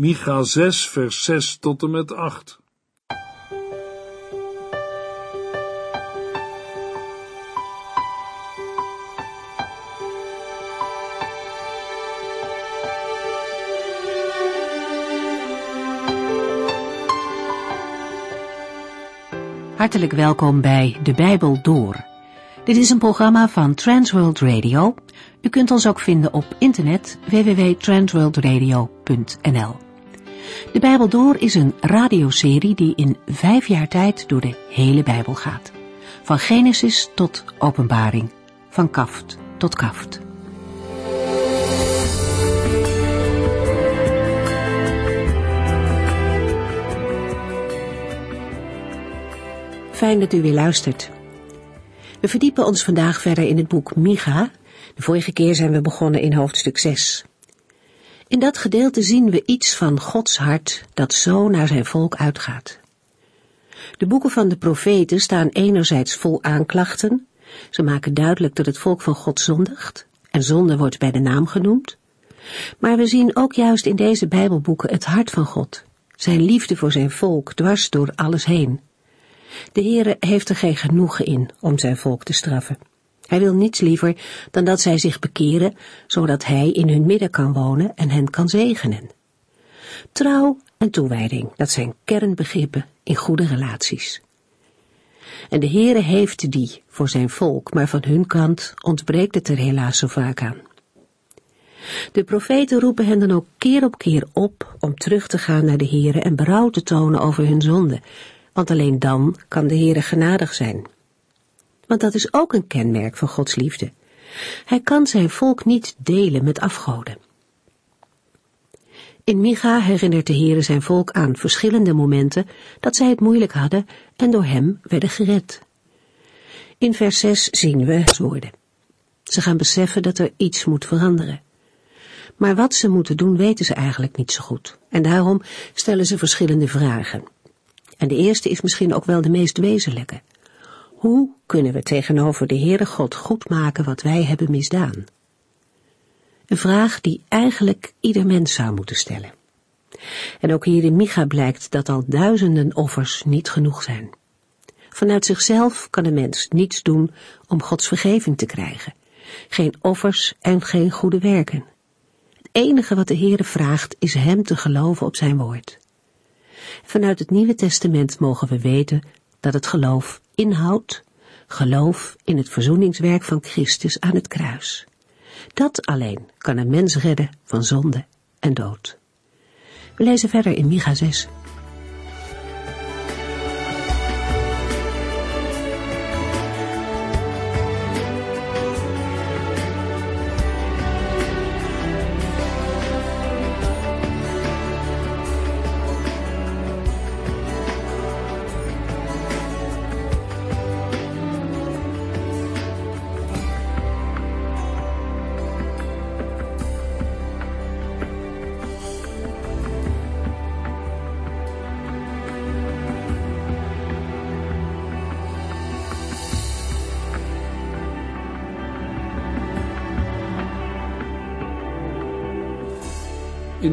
Micha 6, vers 6 tot en met 8. Hartelijk welkom bij De Bijbel Door. Dit is een programma van Transworld Radio. U kunt ons ook vinden op internet www.transworldradio.nl. De Bijbel Door is een radioserie die in vijf jaar tijd door de hele Bijbel gaat. Van Genesis tot Openbaring, van kaft tot kaft. Fijn dat u weer luistert. We verdiepen ons vandaag verder in het boek Micha. De vorige keer zijn we begonnen in hoofdstuk 6. In dat gedeelte zien we iets van Gods hart dat zo naar zijn volk uitgaat. De boeken van de profeten staan enerzijds vol aanklachten. Ze maken duidelijk dat het volk van God zondigt. En zonde wordt bij de naam genoemd. Maar we zien ook juist in deze Bijbelboeken het hart van God. Zijn liefde voor zijn volk dwars door alles heen. De Heere heeft er geen genoegen in om zijn volk te straffen. Hij wil niets liever dan dat zij zich bekeren, zodat hij in hun midden kan wonen en hen kan zegenen. Trouw en toewijding, dat zijn kernbegrippen in goede relaties. En de Heere heeft die voor zijn volk, maar van hun kant ontbreekt het er helaas zo vaak aan. De profeten roepen hen dan ook keer op keer op om terug te gaan naar de Heere en berouw te tonen over hun zonde, want alleen dan kan de Heere genadig zijn. Want dat is ook een kenmerk van Gods liefde. Hij kan zijn volk niet delen met afgoden. In Micha herinnert de Heere zijn volk aan verschillende momenten dat zij het moeilijk hadden en door hem werden gered. In vers 6 zien we woorden. Ze gaan beseffen dat er iets moet veranderen. Maar wat ze moeten doen weten ze eigenlijk niet zo goed. En daarom stellen ze verschillende vragen. En de eerste is misschien ook wel de meest wezenlijke. Hoe kunnen we tegenover de Heere God goed maken wat wij hebben misdaan? Een vraag die eigenlijk ieder mens zou moeten stellen. En ook hier in Micha blijkt dat al duizenden offers niet genoeg zijn. Vanuit zichzelf kan een mens niets doen om Gods vergeving te krijgen. Geen offers en geen goede werken. Het enige wat de Heere vraagt is hem te geloven op zijn woord. Vanuit het Nieuwe Testament mogen we weten dat het geloof inhoudt, geloof in het verzoeningswerk van Christus aan het kruis. Dat alleen kan een mens redden van zonde en dood. We lezen verder in Micha 6.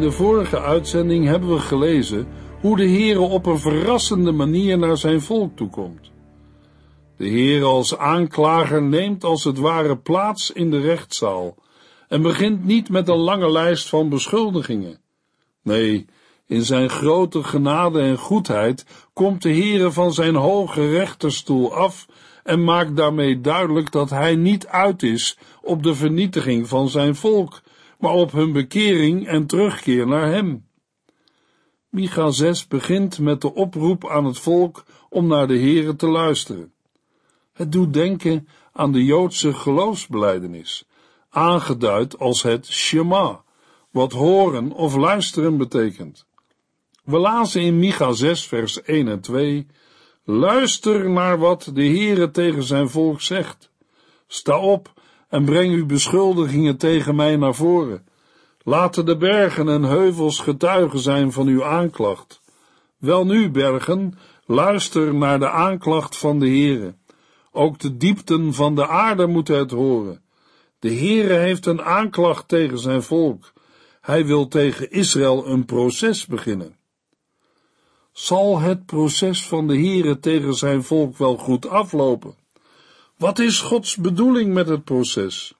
De vorige uitzending hebben we gelezen hoe de Heere op een verrassende manier naar zijn volk toekomt. De Heere als aanklager neemt als het ware plaats in de rechtszaal en begint niet met een lange lijst van beschuldigingen. Nee, in zijn grote genade en goedheid komt de Heere van zijn hoge rechterstoel af en maakt daarmee duidelijk dat hij niet uit is op de vernietiging van zijn volk, maar op hun bekering en terugkeer naar hem. Micha 6 begint met de oproep aan het volk om naar de Heere te luisteren. Het doet denken aan de Joodse geloofsbeleidenis, aangeduid als het Shema, wat horen of luisteren betekent. We lazen in Micha 6 vers 1 en 2, Luister naar wat de Heere tegen zijn volk zegt. Sta op en breng uw beschuldigingen tegen mij naar voren. Laten de bergen en heuvels getuigen zijn van uw aanklacht. Welnu, bergen, luister naar de aanklacht van de Heere. Ook de diepten van de aarde moeten het horen. De Heere heeft een aanklacht tegen zijn volk. Hij wil tegen Israël een proces beginnen. Zal het proces van de Heere tegen zijn volk wel goed aflopen? Wat is Gods bedoeling met het proces?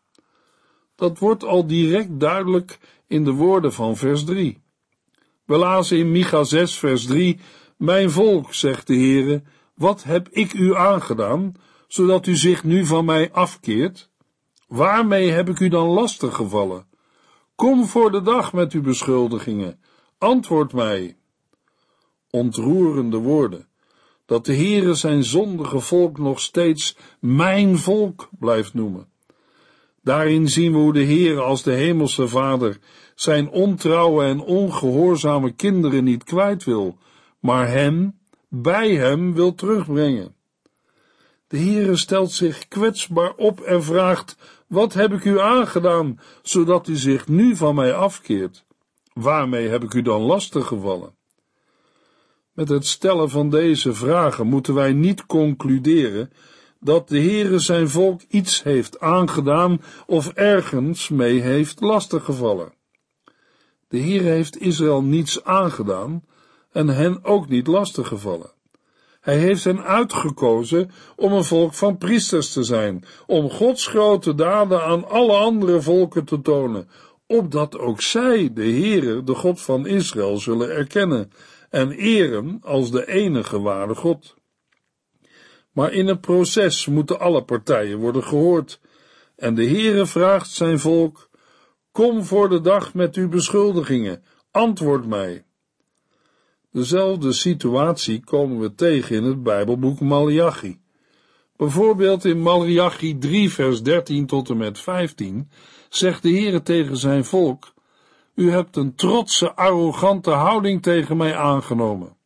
Dat wordt al direct duidelijk in de woorden van vers 3. We in Micha 6 vers 3, Mijn volk, zegt de Heere, wat heb ik u aangedaan, zodat u zich nu van mij afkeert? Waarmee heb ik u dan lastig gevallen? Kom voor de dag met uw beschuldigingen. Antwoord mij. Ontroerende woorden. Dat de Heere zijn zondige volk nog steeds mijn volk blijft noemen. Daarin zien we hoe de Heere als de hemelse Vader zijn ontrouwe en ongehoorzame kinderen niet kwijt wil, maar hen bij hem wil terugbrengen. De Heere stelt zich kwetsbaar op en vraagt: Wat heb ik u aangedaan, zodat u zich nu van mij afkeert? Waarmee heb ik u dan lastig gevallen? Met het stellen van deze vragen moeten wij niet concluderen dat de Heere zijn volk iets heeft aangedaan of ergens mee heeft lastiggevallen. De Heere heeft Israël niets aangedaan en hen ook niet lastiggevallen. Hij heeft hen uitgekozen om een volk van priesters te zijn, om Gods grote daden aan alle andere volken te tonen, opdat ook zij de Heere, de God van Israël, zullen erkennen en eren als de enige ware God. Maar in een proces moeten alle partijen worden gehoord, en de Heere vraagt zijn volk: Kom voor de dag met uw beschuldigingen, antwoord mij. Dezelfde situatie komen we tegen in het Bijbelboek Malachi. Bijvoorbeeld in Malachi 3 vers 13 tot en met 15 zegt de Heere tegen zijn volk, U hebt een trotse, arrogante houding tegen mij aangenomen.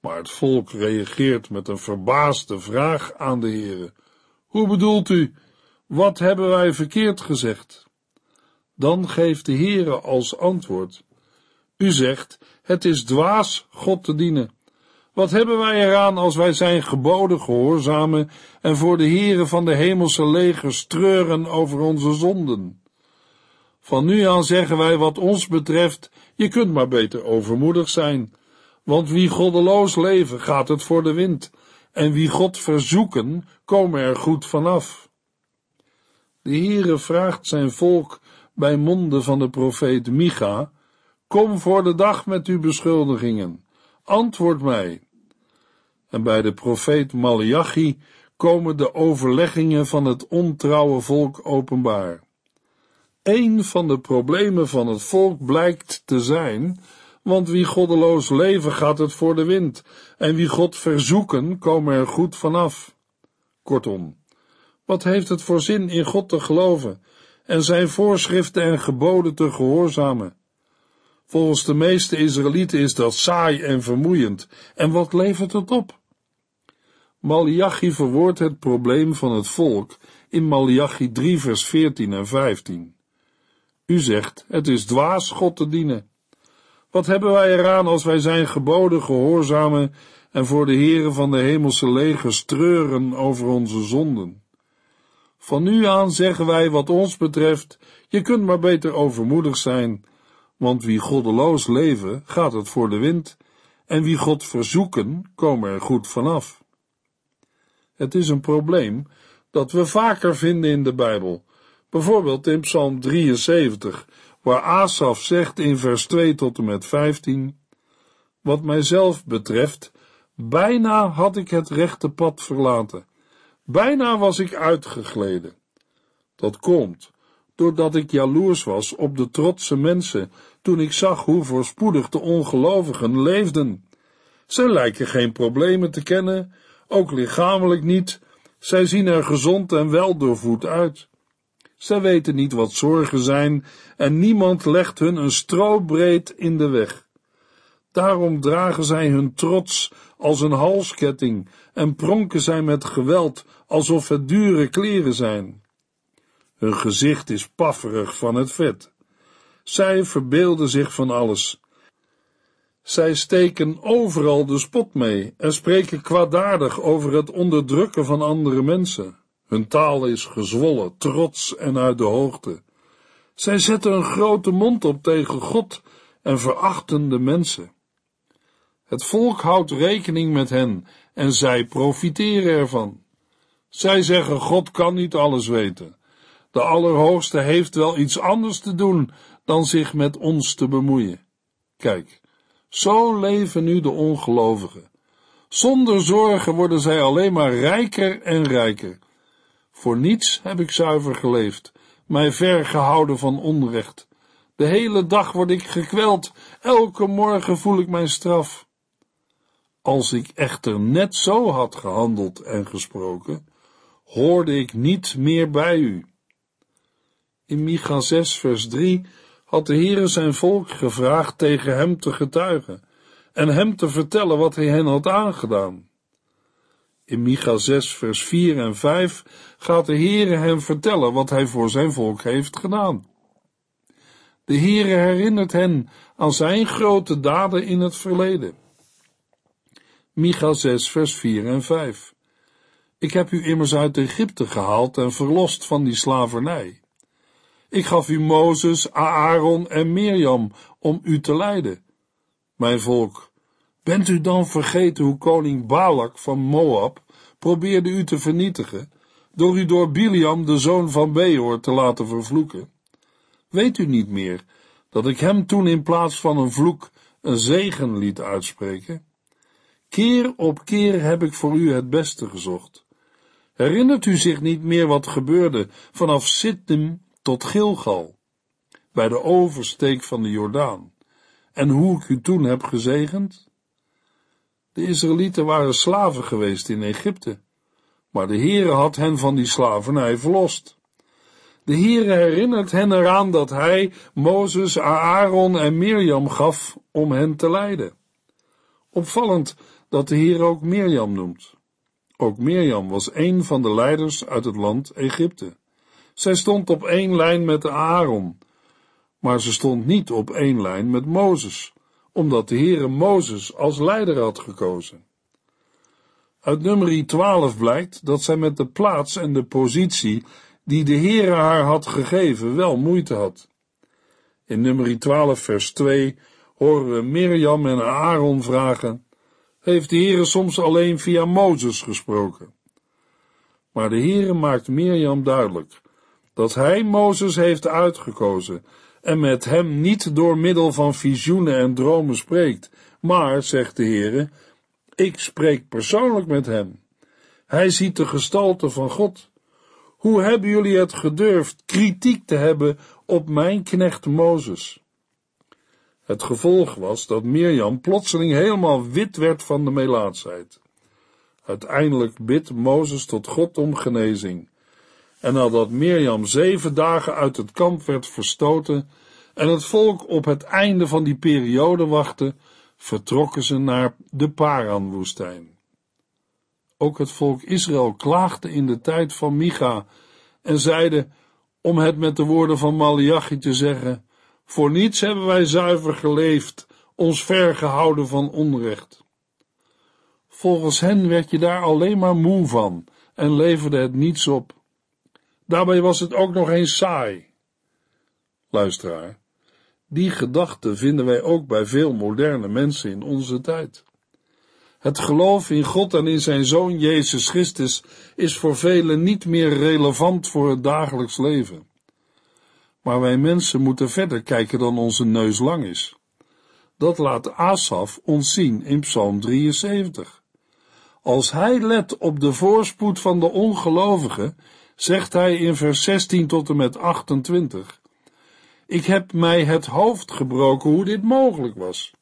Maar het volk reageert met een verbaasde vraag aan de Heere. Hoe bedoelt u? Wat hebben wij verkeerd gezegd? Dan geeft de Heere als antwoord. U zegt, het is dwaas God te dienen. Wat hebben wij eraan als wij zijn geboden gehoorzamen en voor de Heere van de hemelse legers treuren over onze zonden? Van nu aan zeggen wij wat ons betreft, je kunt maar beter overmoedig zijn, want wie goddeloos leven gaat het voor de wind, en wie God verzoeken, komen er goed vanaf. De Heere vraagt zijn volk bij monden van de profeet Micha, Kom voor de dag met uw beschuldigingen. Antwoord mij. En bij de profeet Malachi komen de overleggingen van het ontrouwe volk openbaar. Een van de problemen van het volk blijkt te zijn, want wie goddeloos leven gaat het voor de wind, en wie God verzoeken komen er goed vanaf. Kortom, wat heeft het voor zin in God te geloven en zijn voorschriften en geboden te gehoorzamen? Volgens de meeste Israëlieten is dat saai en vermoeiend. En wat levert het op? Malachi verwoordt het probleem van het volk in Malachi 3 vers 14 en 15. U zegt, het is dwaas God te dienen. Wat hebben wij eraan als wij zijn geboden gehoorzamen en voor de heren van de hemelse legers treuren over onze zonden? Van nu aan zeggen wij wat ons betreft, je kunt maar beter overmoedig zijn want wie goddeloos leven, gaat het voor de wind, en wie God verzoeken, komen er goed vanaf. Het is een probleem dat we vaker vinden in de Bijbel, bijvoorbeeld in Psalm 73, waar Asaf zegt in vers 2 tot en met 15, Wat mijzelf betreft, bijna had ik het rechte pad verlaten, bijna was ik uitgegleden. Dat komt doordat ik jaloers was op de trotse mensen, toen ik zag hoe voorspoedig de ongelovigen leefden. Zij lijken geen problemen te kennen, ook lichamelijk niet, zij zien er gezond en wel doorvoed uit. Zij weten niet wat zorgen zijn en niemand legt hun een strobreed in de weg. Daarom dragen zij hun trots als een halsketting en pronken zij met geweld alsof het dure kleren zijn. Hun gezicht is pafferig van het vet. Zij verbeelden zich van alles. Zij steken overal de spot mee en spreken kwaadaardig over het onderdrukken van andere mensen. Hun taal is gezwollen, trots en uit de hoogte. Zij zetten een grote mond op tegen God en verachten de mensen. Het volk houdt rekening met hen en zij profiteren ervan. Zij zeggen: God kan niet alles weten. De Allerhoogste heeft wel iets anders te doen dan zich met ons te bemoeien. Kijk, zo leven nu de ongelovigen. Zonder zorgen worden zij alleen maar rijker en rijker. Voor niets heb ik zuiver geleefd, mij ver gehouden van onrecht. De hele dag word ik gekweld, elke morgen voel ik mijn straf. Als ik echter net zo had gehandeld en gesproken, hoorde ik niet meer bij u. In Micha 6 vers 3 had de Heere zijn volk gevraagd tegen hem te getuigen en hem te vertellen wat hij hen had aangedaan. In Micha 6 vers 4 en 5 gaat de Heere hem vertellen wat hij voor zijn volk heeft gedaan. De Heere herinnert hen aan zijn grote daden in het verleden. Micha 6 vers 4 en 5 Ik heb u immers uit Egypte gehaald en verlost van die slavernij. Ik gaf u Mozes, Aaron en Mirjam om u te leiden. Mijn volk, bent u dan vergeten hoe koning Balak van Moab probeerde u te vernietigen, door u door Biliam, de zoon van Beor, te laten vervloeken? Weet u niet meer dat ik hem toen in plaats van een vloek een zegen liet uitspreken? Keer op keer heb ik voor u het beste gezocht. Herinnert u zich niet meer wat gebeurde vanaf Sittim tot Gilgal, bij de oversteek van de Jordaan, en hoe ik u toen heb gezegend? De Israëlieten waren slaven geweest in Egypte, maar de Heere had hen van die slavernij verlost. De Heere herinnert hen eraan dat hij Mozes, Aaron en Mirjam gaf om hen te leiden. Opvallend dat de Heer ook Mirjam noemt. Ook Mirjam was een van de leiders uit het land Egypte. Zij stond op één lijn met Aaron, maar ze stond niet op één lijn met Mozes, omdat de Heere Mozes als leider had gekozen. Uit nummer 12 blijkt dat zij met de plaats en de positie die de Heere haar had gegeven wel moeite had. In nummer 12 vers 2 horen we Mirjam en Aaron vragen, heeft de Heere soms alleen via Mozes gesproken? Maar de Heere maakt Mirjam duidelijk dat hij Mozes heeft uitgekozen en met hem niet door middel van visioenen en dromen spreekt, maar, zegt de Heere, ik spreek persoonlijk met hem. Hij ziet de gestalte van God. Hoe hebben jullie het gedurfd kritiek te hebben op mijn knecht Mozes? Het gevolg was dat Mirjam plotseling helemaal wit werd van de melaatsheid. Uiteindelijk bidt Mozes tot God om genezing. En nadat Mirjam zeven dagen uit het kamp werd verstoten en het volk op het einde van die periode wachtte, vertrokken ze naar de Paranwoestijn. Ook het volk Israël klaagde in de tijd van Micha en zeide, om het met de woorden van Malachi te zeggen, voor niets hebben wij zuiver geleefd, ons vergehouden van onrecht. Volgens hen werd je daar alleen maar moe van en leverde het niets op. Daarbij was het ook nog eens saai. Luisteraar, die gedachte vinden wij ook bij veel moderne mensen in onze tijd. Het geloof in God en in zijn Zoon Jezus Christus is voor velen niet meer relevant voor het dagelijks leven. Maar wij mensen moeten verder kijken dan onze neus lang is. Dat laat Asaf ons zien in Psalm 73. Als hij let op de voorspoed van de ongelovigen, zegt hij in vers 16 tot en met 28. Ik heb mij het hoofd gebroken hoe dit mogelijk was.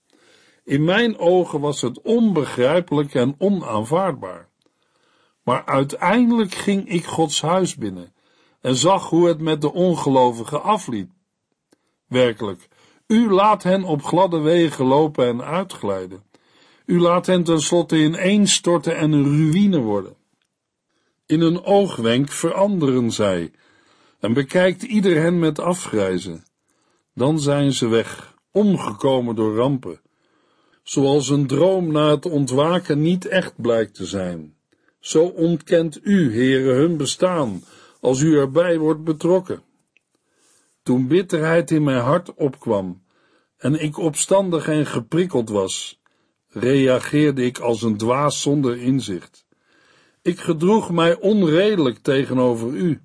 In mijn ogen was het onbegrijpelijk en onaanvaardbaar. Maar uiteindelijk ging ik Gods huis binnen en zag hoe het met de ongelovigen afliep. Werkelijk, u laat hen op gladde wegen lopen en uitglijden. U laat hen tenslotte ineenstorten en een ruïne worden. In een oogwenk veranderen zij en bekijkt ieder hen met afgrijzen. Dan zijn ze weg, omgekomen door rampen, zoals een droom na het ontwaken niet echt blijkt te zijn. Zo ontkent u, heren, hun bestaan, als u erbij wordt betrokken. Toen bitterheid in mijn hart opkwam en ik opstandig en geprikkeld was, reageerde ik als een dwaas zonder inzicht. Ik gedroeg mij onredelijk tegenover u.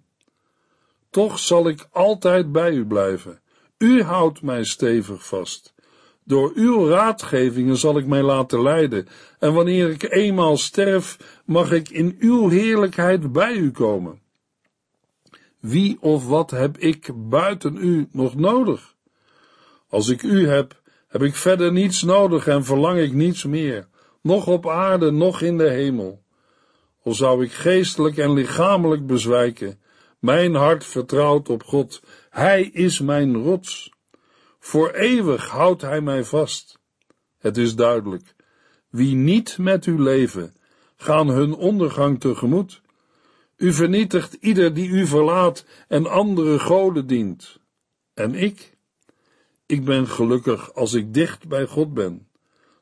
Toch zal ik altijd bij u blijven. U houdt mij stevig vast. Door uw raadgevingen zal ik mij laten leiden, en wanneer ik eenmaal sterf, mag ik in uw heerlijkheid bij u komen. Wie of wat heb ik buiten u nog nodig? Als ik u heb, heb ik verder niets nodig en verlang ik niets meer, nog op aarde, nog in de hemel. Al zou ik geestelijk en lichamelijk bezwijken, mijn hart vertrouwt op God. Hij is mijn rots. Voor eeuwig houdt hij mij vast. Het is duidelijk. Wie niet met u leven, gaan hun ondergang tegemoet. U vernietigt ieder die u verlaat en andere goden dient. En ik? Ik ben gelukkig als ik dicht bij God ben.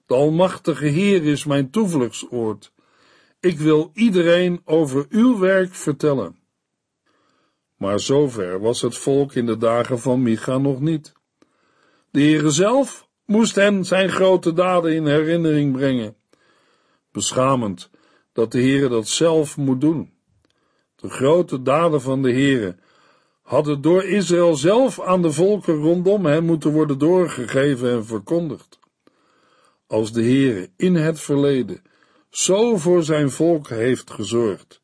De Almachtige Heer is mijn toevluchtsoord. Ik wil iedereen over uw werk vertellen. Maar zover was het volk in de dagen van Micha nog niet. De Heere zelf moest hen zijn grote daden in herinnering brengen. Beschamend dat de Heere dat zelf moet doen. De grote daden van de Heere hadden door Israël zelf aan de volken rondom hem moeten worden doorgegeven en verkondigd. Als de Heere in het verleden zo voor zijn volk heeft gezorgd,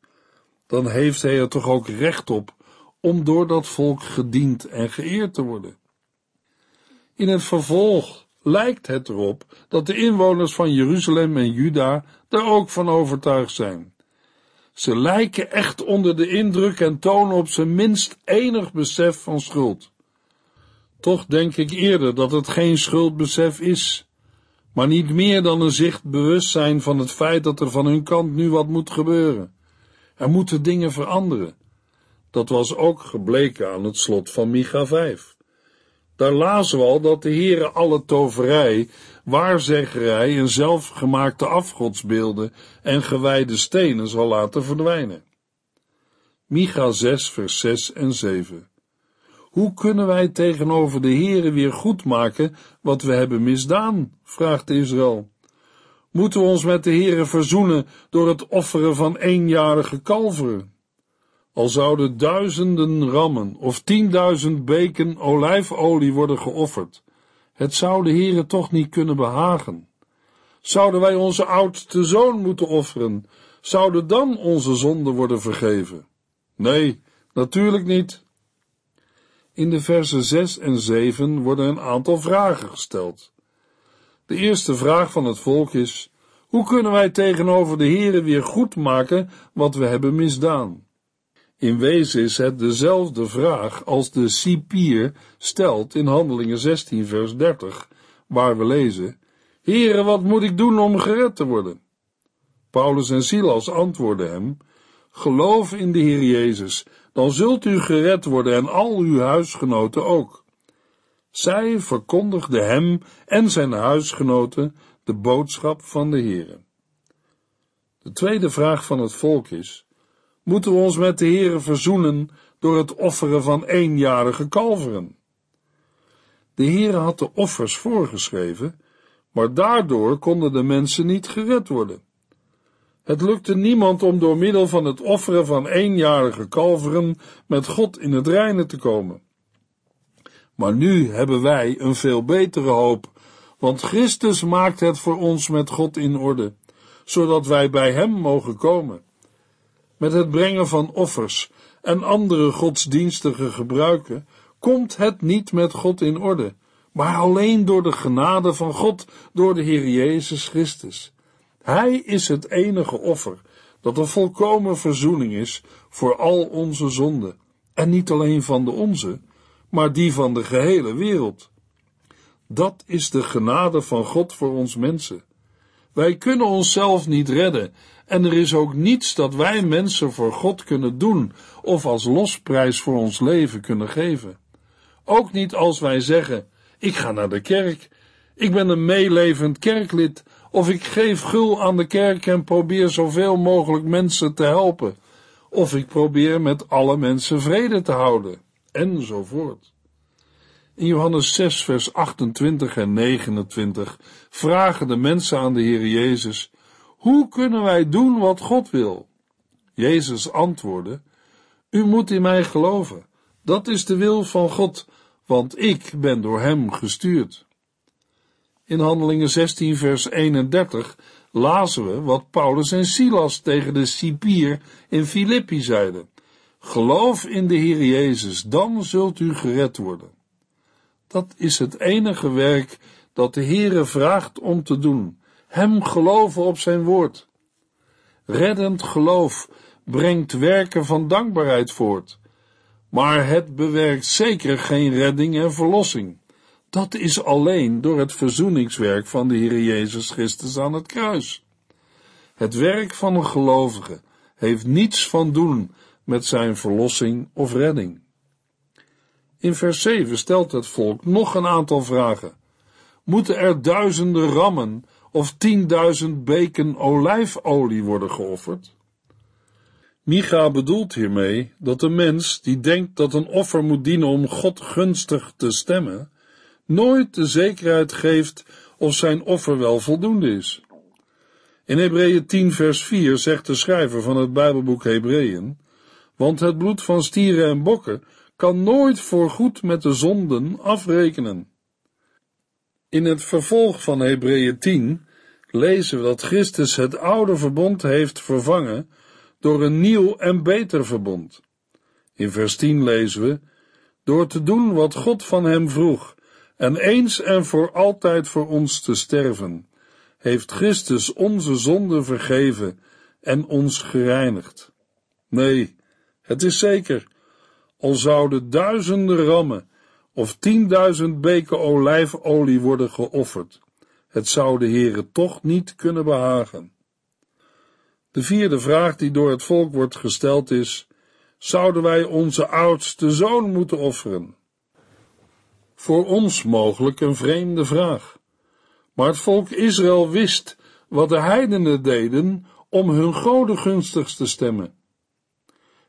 dan heeft hij er toch ook recht op om door dat volk gediend en geëerd te worden. In het vervolg lijkt het erop dat de inwoners van Jeruzalem en Juda er ook van overtuigd zijn. Ze lijken echt onder de indruk en tonen op zijn minst enig besef van schuld. Toch denk ik eerder dat het geen schuldbesef is, maar niet meer dan een zicht bewustzijn van het feit dat er van hun kant nu wat moet gebeuren. Er moeten dingen veranderen. Dat was ook gebleken aan het slot van Micha 5. Daar lazen we al dat de Heere alle toverij, waarzeggerij en zelfgemaakte afgodsbeelden en gewijde stenen zal laten verdwijnen. Micha 6 vers 6 en 7 Hoe kunnen wij tegenover de Heere weer goed maken wat we hebben misdaan? vraagt Israël. Moeten we ons met de Heere verzoenen door het offeren van eenjarige kalveren? Al zouden duizenden rammen of tienduizend beken olijfolie worden geofferd, het zou de Heere toch niet kunnen behagen. Zouden wij onze oudste zoon moeten offeren, zouden dan onze zonden worden vergeven? Nee, natuurlijk niet. In de versen 6 en 7 worden een aantal vragen gesteld. De eerste vraag van het volk is: hoe kunnen wij tegenover de Heere weer goed maken wat we hebben misdaan? In wezen is het dezelfde vraag als de cipier stelt in Handelingen 16 vers 30, waar we lezen, Heere, wat moet ik doen om gered te worden? Paulus en Silas antwoorden hem, geloof in de Heer Jezus, dan zult u gered worden en al uw huisgenoten ook. Zij verkondigden hem en zijn huisgenoten de boodschap van de Heere. De tweede vraag van het volk is, moeten we ons met de Heere verzoenen door het offeren van eenjarige kalveren. De Heere had de offers voorgeschreven, maar daardoor konden de mensen niet gered worden. Het lukte niemand om door middel van het offeren van eenjarige kalveren met God in het reine te komen. Maar nu hebben wij een veel betere hoop, want Christus maakt het voor ons met God in orde, zodat wij bij Hem mogen komen met het brengen van offers en andere godsdienstige gebruiken, komt het niet met God in orde, maar alleen door de genade van God, door de Heer Jezus Christus. Hij is het enige offer dat een volkomen verzoening is voor al onze zonden, en niet alleen van de onze, maar die van de gehele wereld. Dat is de genade van God voor ons mensen. Wij kunnen onszelf niet redden en er is ook niets dat wij mensen voor God kunnen doen of als losprijs voor ons leven kunnen geven. Ook niet als wij zeggen: Ik ga naar de kerk, ik ben een meelevend kerklid, of ik geef gul aan de kerk en probeer zoveel mogelijk mensen te helpen, of ik probeer met alle mensen vrede te houden, enzovoort. In Johannes 6, vers 28 en 29 vragen de mensen aan de Heer Jezus: Hoe kunnen wij doen wat God wil? Jezus antwoordde: U moet in mij geloven. Dat is de wil van God, want ik ben door Hem gestuurd. In Handelingen 16, vers 31 lazen we wat Paulus en Silas tegen de cipier in Filippi zeiden. Geloof in de Heer Jezus, dan zult u gered worden. Dat is het enige werk dat de Heere vraagt om te doen. Hem geloven op zijn woord. Reddend geloof brengt werken van dankbaarheid voort, maar het bewerkt zeker geen redding en verlossing. Dat is alleen door het verzoeningswerk van de Heer Jezus Christus aan het kruis. Het werk van een gelovige heeft niets van doen met zijn verlossing of redding. In vers 7 stelt het volk nog een aantal vragen. Moeten er duizenden rammen of tienduizend beken olijfolie worden geofferd? Micha bedoelt hiermee dat de mens die denkt dat een offer moet dienen om God gunstig te stemmen, nooit de zekerheid geeft of zijn offer wel voldoende is. In Hebreeën 10 vers 4 zegt de schrijver van het Bijbelboek Hebreeën, want het bloed van stieren en bokken kan nooit voorgoed met de zonden afrekenen. In het vervolg van Hebreeën 10 lezen we dat Christus het oude verbond heeft vervangen door een nieuw en beter verbond. In vers 10 lezen we, door te doen wat God van hem vroeg, en eens en voor altijd voor ons te sterven, heeft Christus onze zonde vergeven en ons gereinigd. Nee, het is zeker, al zouden duizenden rammen of tienduizend beken olijfolie worden geofferd, het zou de Heere toch niet kunnen behagen. De vierde vraag die door het volk wordt gesteld is: zouden wij onze oudste zoon moeten offeren? Voor ons mogelijk een vreemde vraag. Maar het volk Israël wist wat de heidenen deden om hun goden gunstig te stemmen.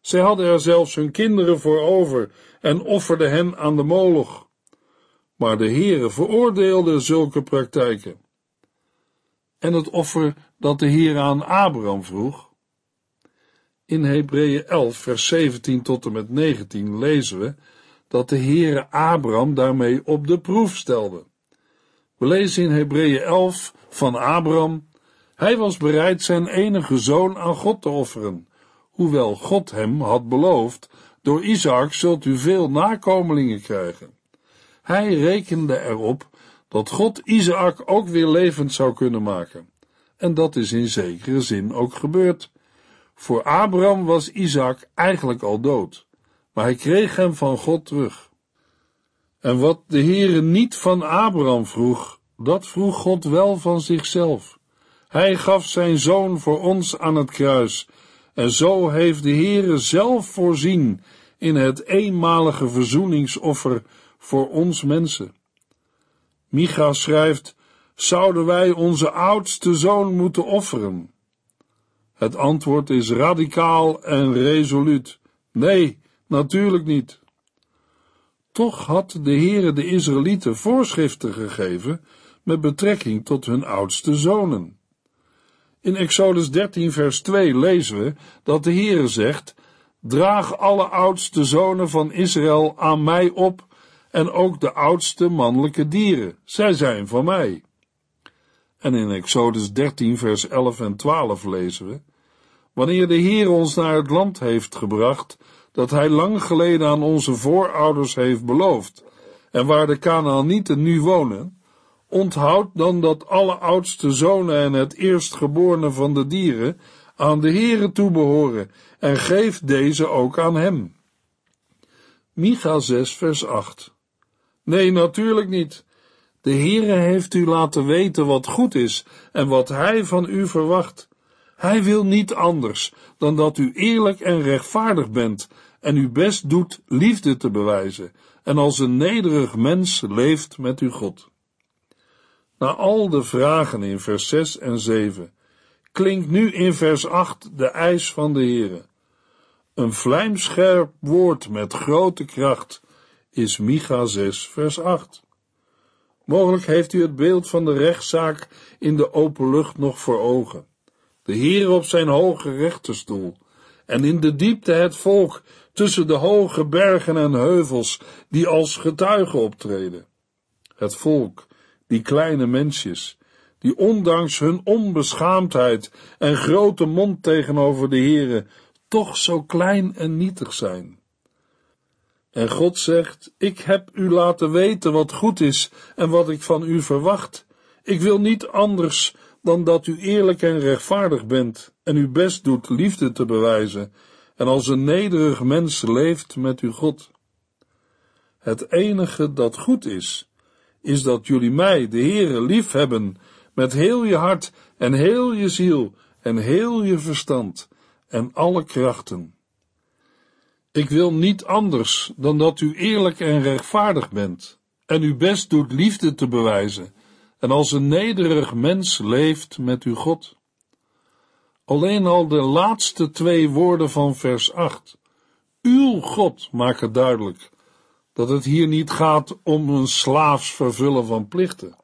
Zij hadden er zelfs hun kinderen voor over en offerden hen aan de moloch. Maar de Heere veroordeelde zulke praktijken. En het offer dat de Heer aan Abraham vroeg. In Hebreeën 11, vers 17 tot en met 19 lezen we dat de Heere Abraham daarmee op de proef stelde. We lezen in Hebreeën 11 van Abraham, hij was bereid zijn enige zoon aan God te offeren, hoewel God hem had beloofd, door Isaac zult u veel nakomelingen krijgen. Hij rekende erop dat God Isaac ook weer levend zou kunnen maken. En dat is in zekere zin ook gebeurd. Voor Abraham was Isaac eigenlijk al dood, maar hij kreeg hem van God terug. En wat de Heere niet van Abraham vroeg, dat vroeg God wel van zichzelf. Hij gaf zijn zoon voor ons aan het kruis, en zo heeft de Heere zelf voorzien in het eenmalige verzoeningsoffer voor ons mensen. Micha schrijft, zouden wij onze oudste zoon moeten offeren? Het antwoord is radicaal en resoluut. Nee, natuurlijk niet. Toch had de Heere de Israëlieten voorschriften gegeven met betrekking tot hun oudste zonen. In Exodus 13 vers 2 lezen we dat de Heere zegt, draag alle oudste zonen van Israël aan mij op en ook de oudste mannelijke dieren, zij zijn van mij. En in Exodus 13 vers 11 en 12 lezen we, wanneer de Heer ons naar het land heeft gebracht, dat hij lang geleden aan onze voorouders heeft beloofd, en waar de Canaanieten nu wonen, onthoud dan dat alle oudste zonen en het eerstgeborene van de dieren aan de Heere toebehoren, en geef deze ook aan hem. Micha 6 vers 8 Nee, natuurlijk niet. De Heere heeft u laten weten wat goed is en wat Hij van u verwacht. Hij wil niet anders dan dat u eerlijk en rechtvaardig bent en uw best doet liefde te bewijzen en als een nederig mens leeft met uw God. Na al de vragen in vers 6 en 7 klinkt nu in vers 8 de eis van de Heere. Een vlijmscherp woord met grote kracht is Micha 6, vers 8. Mogelijk heeft u het beeld van de rechtszaak in de open lucht nog voor ogen. De Heer op zijn hoge rechterstoel en in de diepte het volk tussen de hoge bergen en heuvels die als getuigen optreden. Het volk, die kleine mensjes, die ondanks hun onbeschaamdheid en grote mond tegenover de Heere toch zo klein en nietig zijn. En God zegt, ik heb u laten weten wat goed is en wat ik van u verwacht. Ik wil niet anders dan dat u eerlijk en rechtvaardig bent en uw best doet liefde te bewijzen en als een nederig mens leeft met uw God. Het enige dat goed is, is dat jullie mij, de Heere, lief hebben met heel je hart en heel je ziel en heel je verstand en alle krachten. Ik wil niet anders dan dat u eerlijk en rechtvaardig bent en uw best doet liefde te bewijzen en als een nederig mens leeft met uw God. Alleen al de laatste twee woorden van vers 8, uw God, maken duidelijk dat het hier niet gaat om een slaafs vervullen van plichten,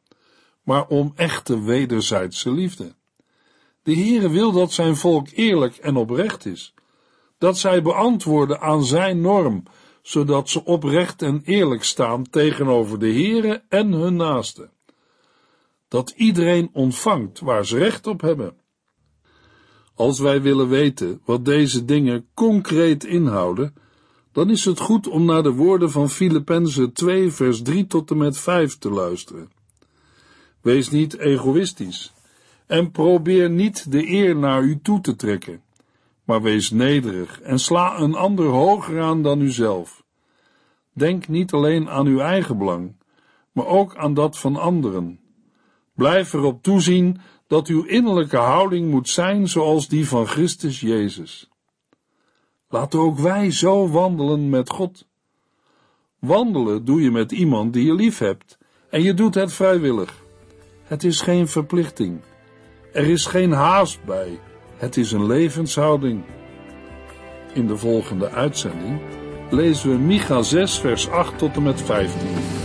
maar om echte wederzijdse liefde. De Heere wil dat zijn volk eerlijk en oprecht is, dat zij beantwoorden aan zijn norm, zodat ze oprecht en eerlijk staan tegenover de Heere en hun naasten. Dat iedereen ontvangt waar ze recht op hebben. Als wij willen weten wat deze dingen concreet inhouden, dan is het goed om naar de woorden van Filippenzen 2 vers 3 tot en met 5 te luisteren. Wees niet egoïstisch en probeer niet de eer naar u toe te trekken, maar wees nederig en sla een ander hoger aan dan uzelf. Denk niet alleen aan uw eigen belang, maar ook aan dat van anderen. Blijf erop toezien dat uw innerlijke houding moet zijn zoals die van Christus Jezus. Laten ook wij zo wandelen met God. Wandelen doe je met iemand die je lief hebt en je doet het vrijwillig. Het is geen verplichting. Er is geen haast bij. Het is een levenshouding. In de volgende uitzending lezen we Micha 6 vers 8 tot en met 15.